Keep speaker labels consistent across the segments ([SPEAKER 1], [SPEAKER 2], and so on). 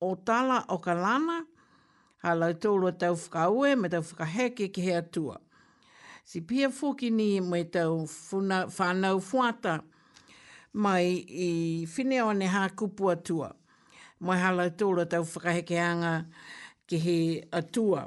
[SPEAKER 1] o Tala o
[SPEAKER 2] ka Lana, ha lau tōrua tau whakaue me tau whakaheke ki he atua. Si pia fōki ni me tau funa, whanau fuata mai i whine o ne hā kupu atua. Mai ha lau tōrua tau whakaheke anga ki he atua.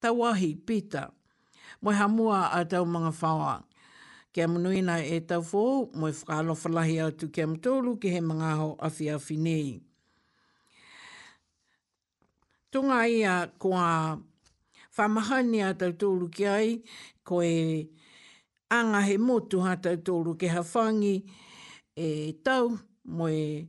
[SPEAKER 2] Tauahi, Pita. Moe hamua a tau manga whaoa. Kia munuina e tau whou, moe whakahalowhalahi atu kia mtoulu ki he manga aho awhiawhi nei. Tunga ia koa whamahani a tau tōru ki ai, ko e anga he motu ha tau tōru ke hawhangi e tau moe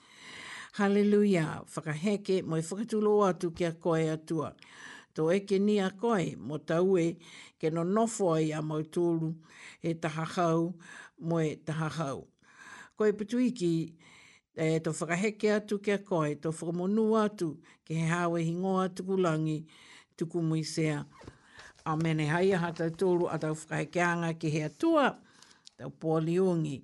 [SPEAKER 2] Haleluia! Whakaheke, moe whakaturo atu ki a Koe, Atua. Tō eke ni a Koe, mo Taue, ke nonofo ai a mau tōru, he taha hau, moe taha hau. Koe putu iki, e, to whakaheke atu ki a Koe, to whakamonū atu ki he hāwehi ngoa tuku langi, tuku muisea. Amene, hai aha tau tōru a tau whakahekeanga ki he Atua, tau
[SPEAKER 3] poaliongi.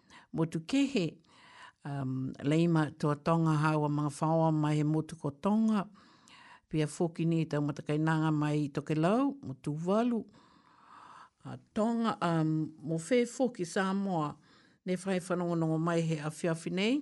[SPEAKER 3] motu kehe, um, Leima toa tonga hawa mga whaoa mai he motu ko tonga, pia fokini tau mata kai nanga mai i toke lau, motu walu, a tonga, um, mo fe foki Samoa, ne whai whanongonongo mai he awhiawhi nei,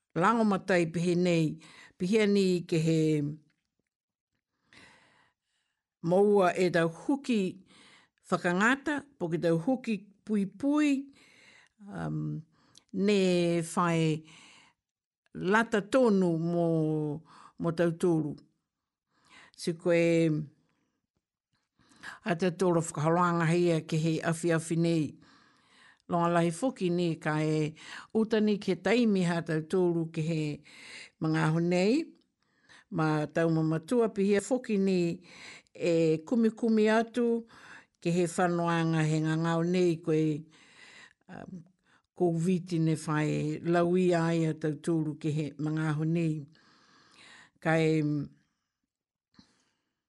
[SPEAKER 3] Rangomata i pihi nei, pihi ani ke he
[SPEAKER 2] moua e tau huki whakangata, po ke tau huki pui pui, um, ne whai lata tonu mo, mo tau tolu. Si koe, a te toro whakarangaheia ki hei awhiawhi nei longalahi whoki ni ka e uta ni ki taimi ha tau tōru ki he mga ahu nei ma tau mamatua pihia whoki ni e kumikumi atu ki he whanoanga he nga ngau nei koe um, ko viti ne whai laui ai a tau tōru ki he mga ahu nei ka e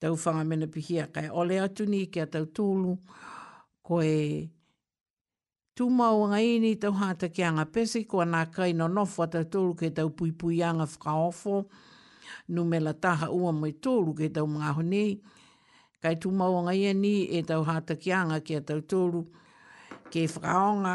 [SPEAKER 2] tauwhanga mena pihia kai ole atu ni ki a tau tolu ko e tu mau nga ini tau hata ki anga pesi ko ana kai no no fo tau tolu ke tau pui pui anga whaka ofo nu me la taha ua mai tolu ke tau mga honi kai tu mau nga ini e tau hata ki anga ki a tau tolu ke whakaonga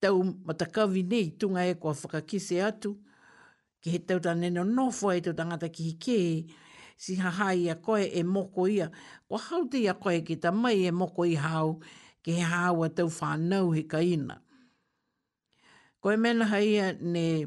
[SPEAKER 2] tau matakawi nei i tunga e kua whakakise atu ki he tau tane no nofo e to tangata ki hike si haha i a koe e moko ia kua haute i a koe ki ta mai e moko i hau ki he hau a tau whanau he kaina koe mena hai ia ne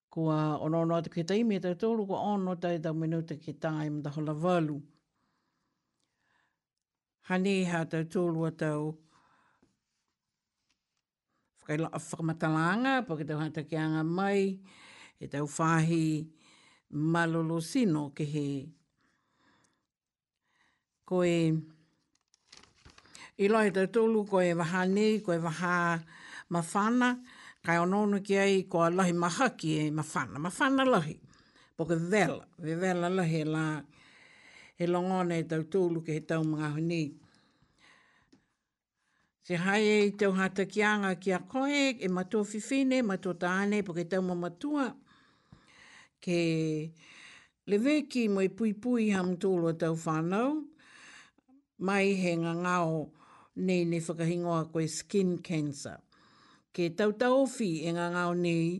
[SPEAKER 2] Kua ono ono atu ki
[SPEAKER 4] te imi e tau
[SPEAKER 2] tōru, kua ono tau e tau minuta ki tāi mta hola walu. Hani ha tau tōru a tau whakamatalanga, pa ki tau hata ki anga mai, e tau whahi malolo sino ke he koe, i lohe tau tolu koe e waha nei, koe waha ma whana, kai ono ono ki ai koa lohe mahaki e ma whana, ma whana lohe, po ke vevela, vevela lohe la, e longa ona e tau tolu ke he tau mangaho nei. Se hae i teo hata ki anga ki a koe, e mato fifine, mato tāne, po ke tauma matua, ke leveki mo i pui pui ha mtolo tau whanau, mai he nga ngao nei ne whakahingoa koe skin cancer. Ke tau taofi e nga ngao nei,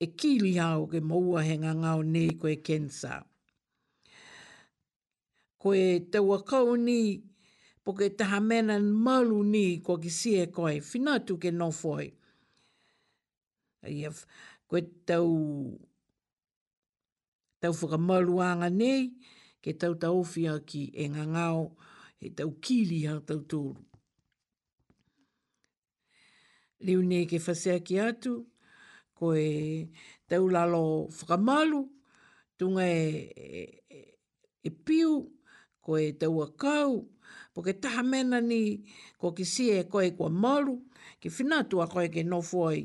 [SPEAKER 2] E kiria au ke moua he ngangao nei koe Kensa. Koe te ua kau ni, po ke te hamena malu ni kua ki sie koe, whina atu ke nofoi. Ia, koe tau tau whakamaruānga nei, kei Tautaowhia ki e Ngangao, he tau kīriha tau tōru. Riu nei ke whaseaki atu, ko e taulalo whakamaru, tunga e, e, e, e piu, ko e taua kau, po ke taha mena ni, ko ki si e koe kua maru, ke whina tua koe ke nofoi,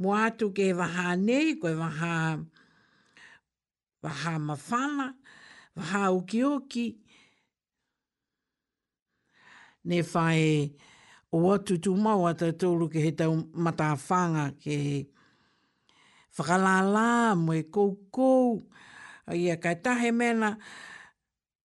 [SPEAKER 2] Mua atu ke he wahā nei, ko he wahā, wahā mawhana, wahā okioki, ne whai o atu tū mau a tātou ke he tau matāwhānga, ke he whakalālā, moe koukou, ia kai tahe mena,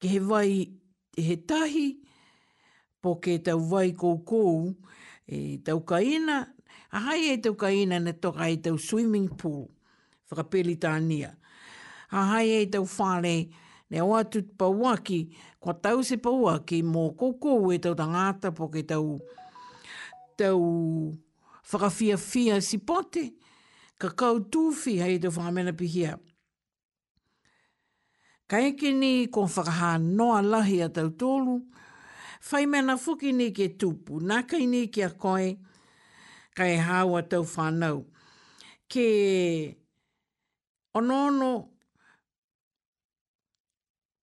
[SPEAKER 2] Ke he wai, he tahi, poke tau wai koukou i tau kaina, hahai e tau kaina na toka e tau swimming pool, whakaperitania. Hahai e tau whare, ne o atu te pauaki, kua tau se pauaki mo koukou e tau tangata poke tau, tau whakawhiawhia sipote, ka kau tuwhi hei tau whakamenapihia. Ka eke ni ko whakahā noa lahi a tau tōru, whai mena whuki ni ke tūpu, nā kei ni ki a koe, ka e hāu a tau whānau. Ke onoono,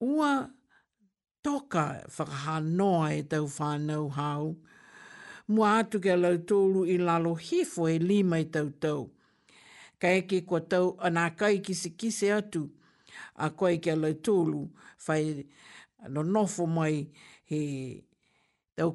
[SPEAKER 2] ua toka whakahā noa e tau whānau hāu, mua atu ki a lau tōru i lalo hifo e līma i tau tau. Ka eke kua tau nā kai kisekise atu a koe ki a lau tōru whai nonofo mai he tau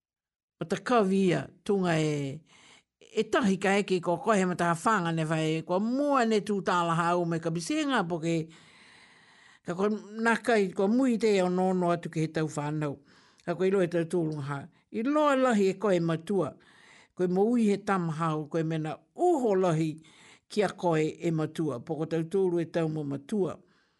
[SPEAKER 2] Ko te kawia tunga e etahi ka eke ko koe he mataha whanga ne whae, ko mua ne tū tālaha au me ka bise ngā poke, ka ko nā kai, ko mui te eo nō nō atu ki he tau whānau. Ka ko ilo e tau tūrunga hā, i loa lahi e koe matua, koe mō ui he tam hao, koe mena uho lahi ki a koe e matua, poko tau tūru e tau mō matua.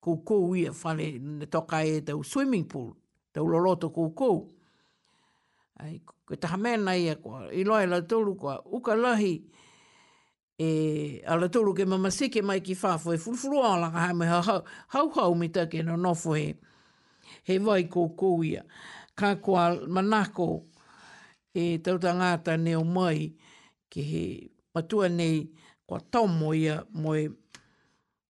[SPEAKER 2] koukou ia whare, na toka e tau swimming pool, tau loloto koukou. Ai, koe taha mea na ia, kua, i loa e la toru, kua, uka lahi, e, a la toru ke mamasike mai ki whawhe, furufuru a laka hai me ha, ha, hau hau me ta ke no nofo he, he vai koukou ia. Ka kua manako, e tau ta ngata neo mai, ke he, matua nei, kua tomo ia, moe,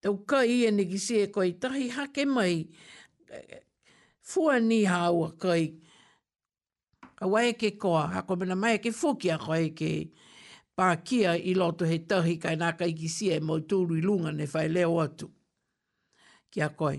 [SPEAKER 2] te uka i enegi si e koi tahi hake mai fua ni haua koi ka wae ke koa ha ko mena mai ke fokia koi ke pakia i loto he tahi kai na kai ki si e mo tulu i lunga ne fai leo atu kia koi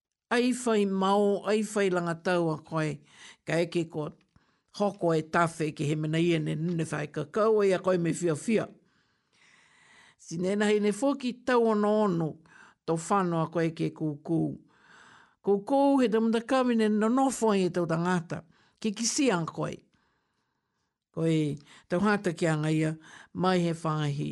[SPEAKER 2] Ai
[SPEAKER 5] whai mao, ai whai langa taua koe, ka eke ko hoko e tawhe ki hemena ia ne nune whae ka kaua ia koe me fia fia. Sinenahi ne foki tau ono ono, to whanoa koe ke kuku. Kuku he tamata kawi ne nonofo e tau tangata, ki kisi a koe. Koe, tau hata ki
[SPEAKER 6] a ngaia, mai he
[SPEAKER 3] whahi.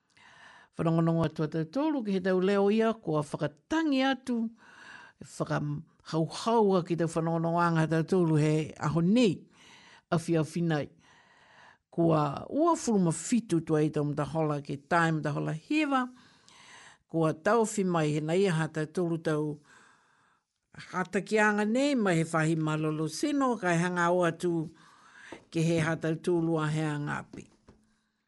[SPEAKER 3] Whanongonongo atu a Tautoro ki he tau leo ia kua whakatangi atu, whakahauhaua ki te whanongonongo anga Tautoro he aho nei, awhiawhina ai. Kua ua furu ma whitu tua i taumata hola ki taimata hola hiwa, kua tauwhi mai he nei aha Tautoro tau
[SPEAKER 2] hātaki anga nei mai he whahi ma Lolosino kai hangao atu ki he aha Tautoro a he angapi.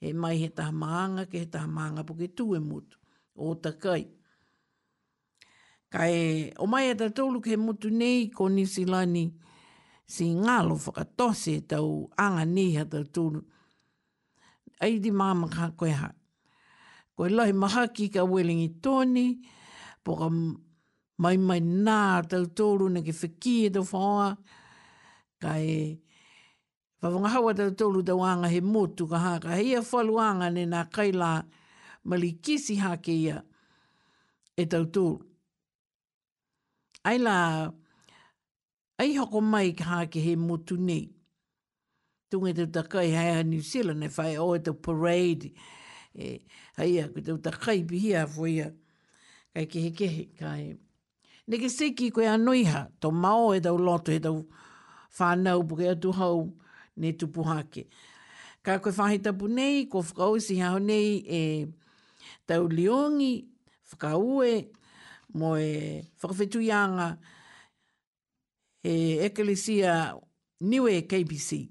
[SPEAKER 2] He mai he taha maanga ke he taha maanga po ke tū e motu. O ta kai. Kai o mai e ta tolu ke motu nei ko Nisilani si ngalo whakatoa se tau anga nei ha ta tolu. Ai di maama ka koe ha. Koe lahi maha ki ka welingi tōni po ka mai mai nā tau tōru ne ke whekī e to whaoa. Kai Whakangahawa tau tolu tau anga he motu ka haka hei a whalu anga ne na kai la mali kisi hake ia e tau tolu. Ai la ai hoko mai ka hake he motu nei. Tunga e tau takai hai a New Zealand e whai o e tau parade e hai a kutu takai bihia fo ia kai kehe kehe kai Neke siki koe ano iha, to mao he tau loto, he tau whanau puke atu hau ne tupuha ake. Ka koe whahi tapu nei, ko whakausi hau nei e tau liongi, whakaue, mo e whakawhetu ianga e Ecclesia Niue KPC.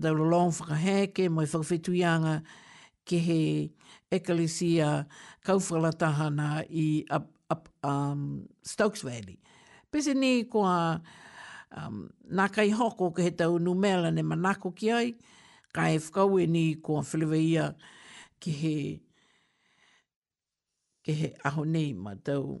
[SPEAKER 2] Tau lo long whakaheke mo i whakawhetu i anga ki he ekalesia kauwhala tahana i up, up, um, Stokes Valley. Pese ni ko a um, nā kai hoko ke he tau nu melan e manako ki ai, ka e whakaue ni ko a Whileweia ki
[SPEAKER 7] he,
[SPEAKER 5] ki he
[SPEAKER 2] aho nei ma tau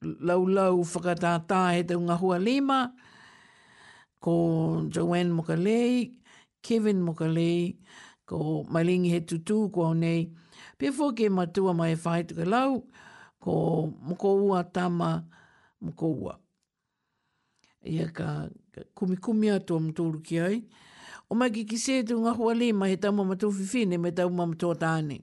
[SPEAKER 2] laulau whakatātā he te unga hua lima, ko Joanne Mokalei, Kevin Mokalei, ko Mairingi He Tutū, ko au nei, pia fō ke matua mai e whāi tuka lau, ko moko ua tama, moko ua. Ia ka, ka kumikumi atu am tōru ki ai. O mai ki ki sē tu ngā hua lima he tau mama tō whiwhine me tau mama tō tāne.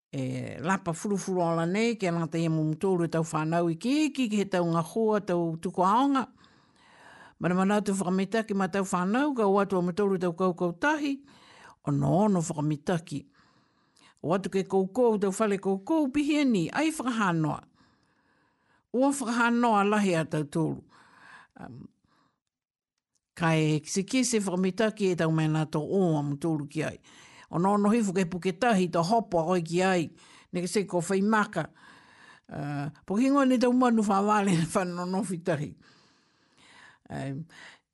[SPEAKER 2] e lapa furufuru ala nei ki ana te imu mutoro tau whanau i kiki ki he tau nga hoa tau tuku aonga. Mana mana atu whakamita ki ma tau whanau ka watu a mutoro tau kau kau tahi o no ono whakamita ki. O atu ke kou kou tau whale kou kou pihieni ai whakahanoa. Ua whakahanoa lahi a tau tolu. Um, Kai Sikisi whakamita ki e tau mea nā tō ō amu tōru ki ai. O nō nohi whuke puke tahi tō hopo a oi ki ai. Neke sei ko whai maka. Uh, poki ngoi ni tau manu wha wāle whano no whitahi. Um,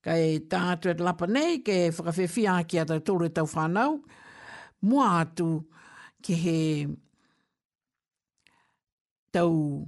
[SPEAKER 2] kai tā atu at lapa nei, ke whakawhewhia ki a tau tōru tau whanau, mua atu ki he tau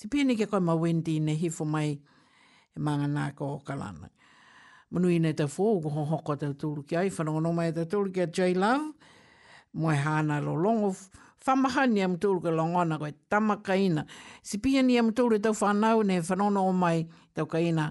[SPEAKER 8] Te pēne kia kai ma Wendy nei hifo mai e mangana ake o ka rana. Manu i nei tau fo ugo ho hoko tau tūru ki ai whanonga no mai tau tūru ki a Jay Love mo e hāna lo longo whamaha ni amu tūru ke longo ana koe tama kaina. Te pēne amu tūru
[SPEAKER 2] e tau whanau nei whanonga no mai
[SPEAKER 8] tau kaina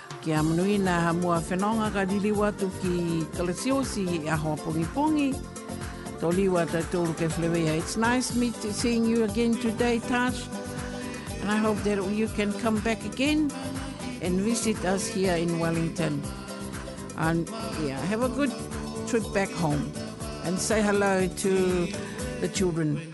[SPEAKER 8] Ki a Manuina Hamua Whenonga ka ririwa atu ki Kalasiosi i aho a Pongipongi. Tō Liwa tau tōru kei Wheleweia. It's nice me to seeing you again today, Tash. And I hope that you can come back again and visit us here in Wellington. And yeah, have a good trip back home and say hello to the children.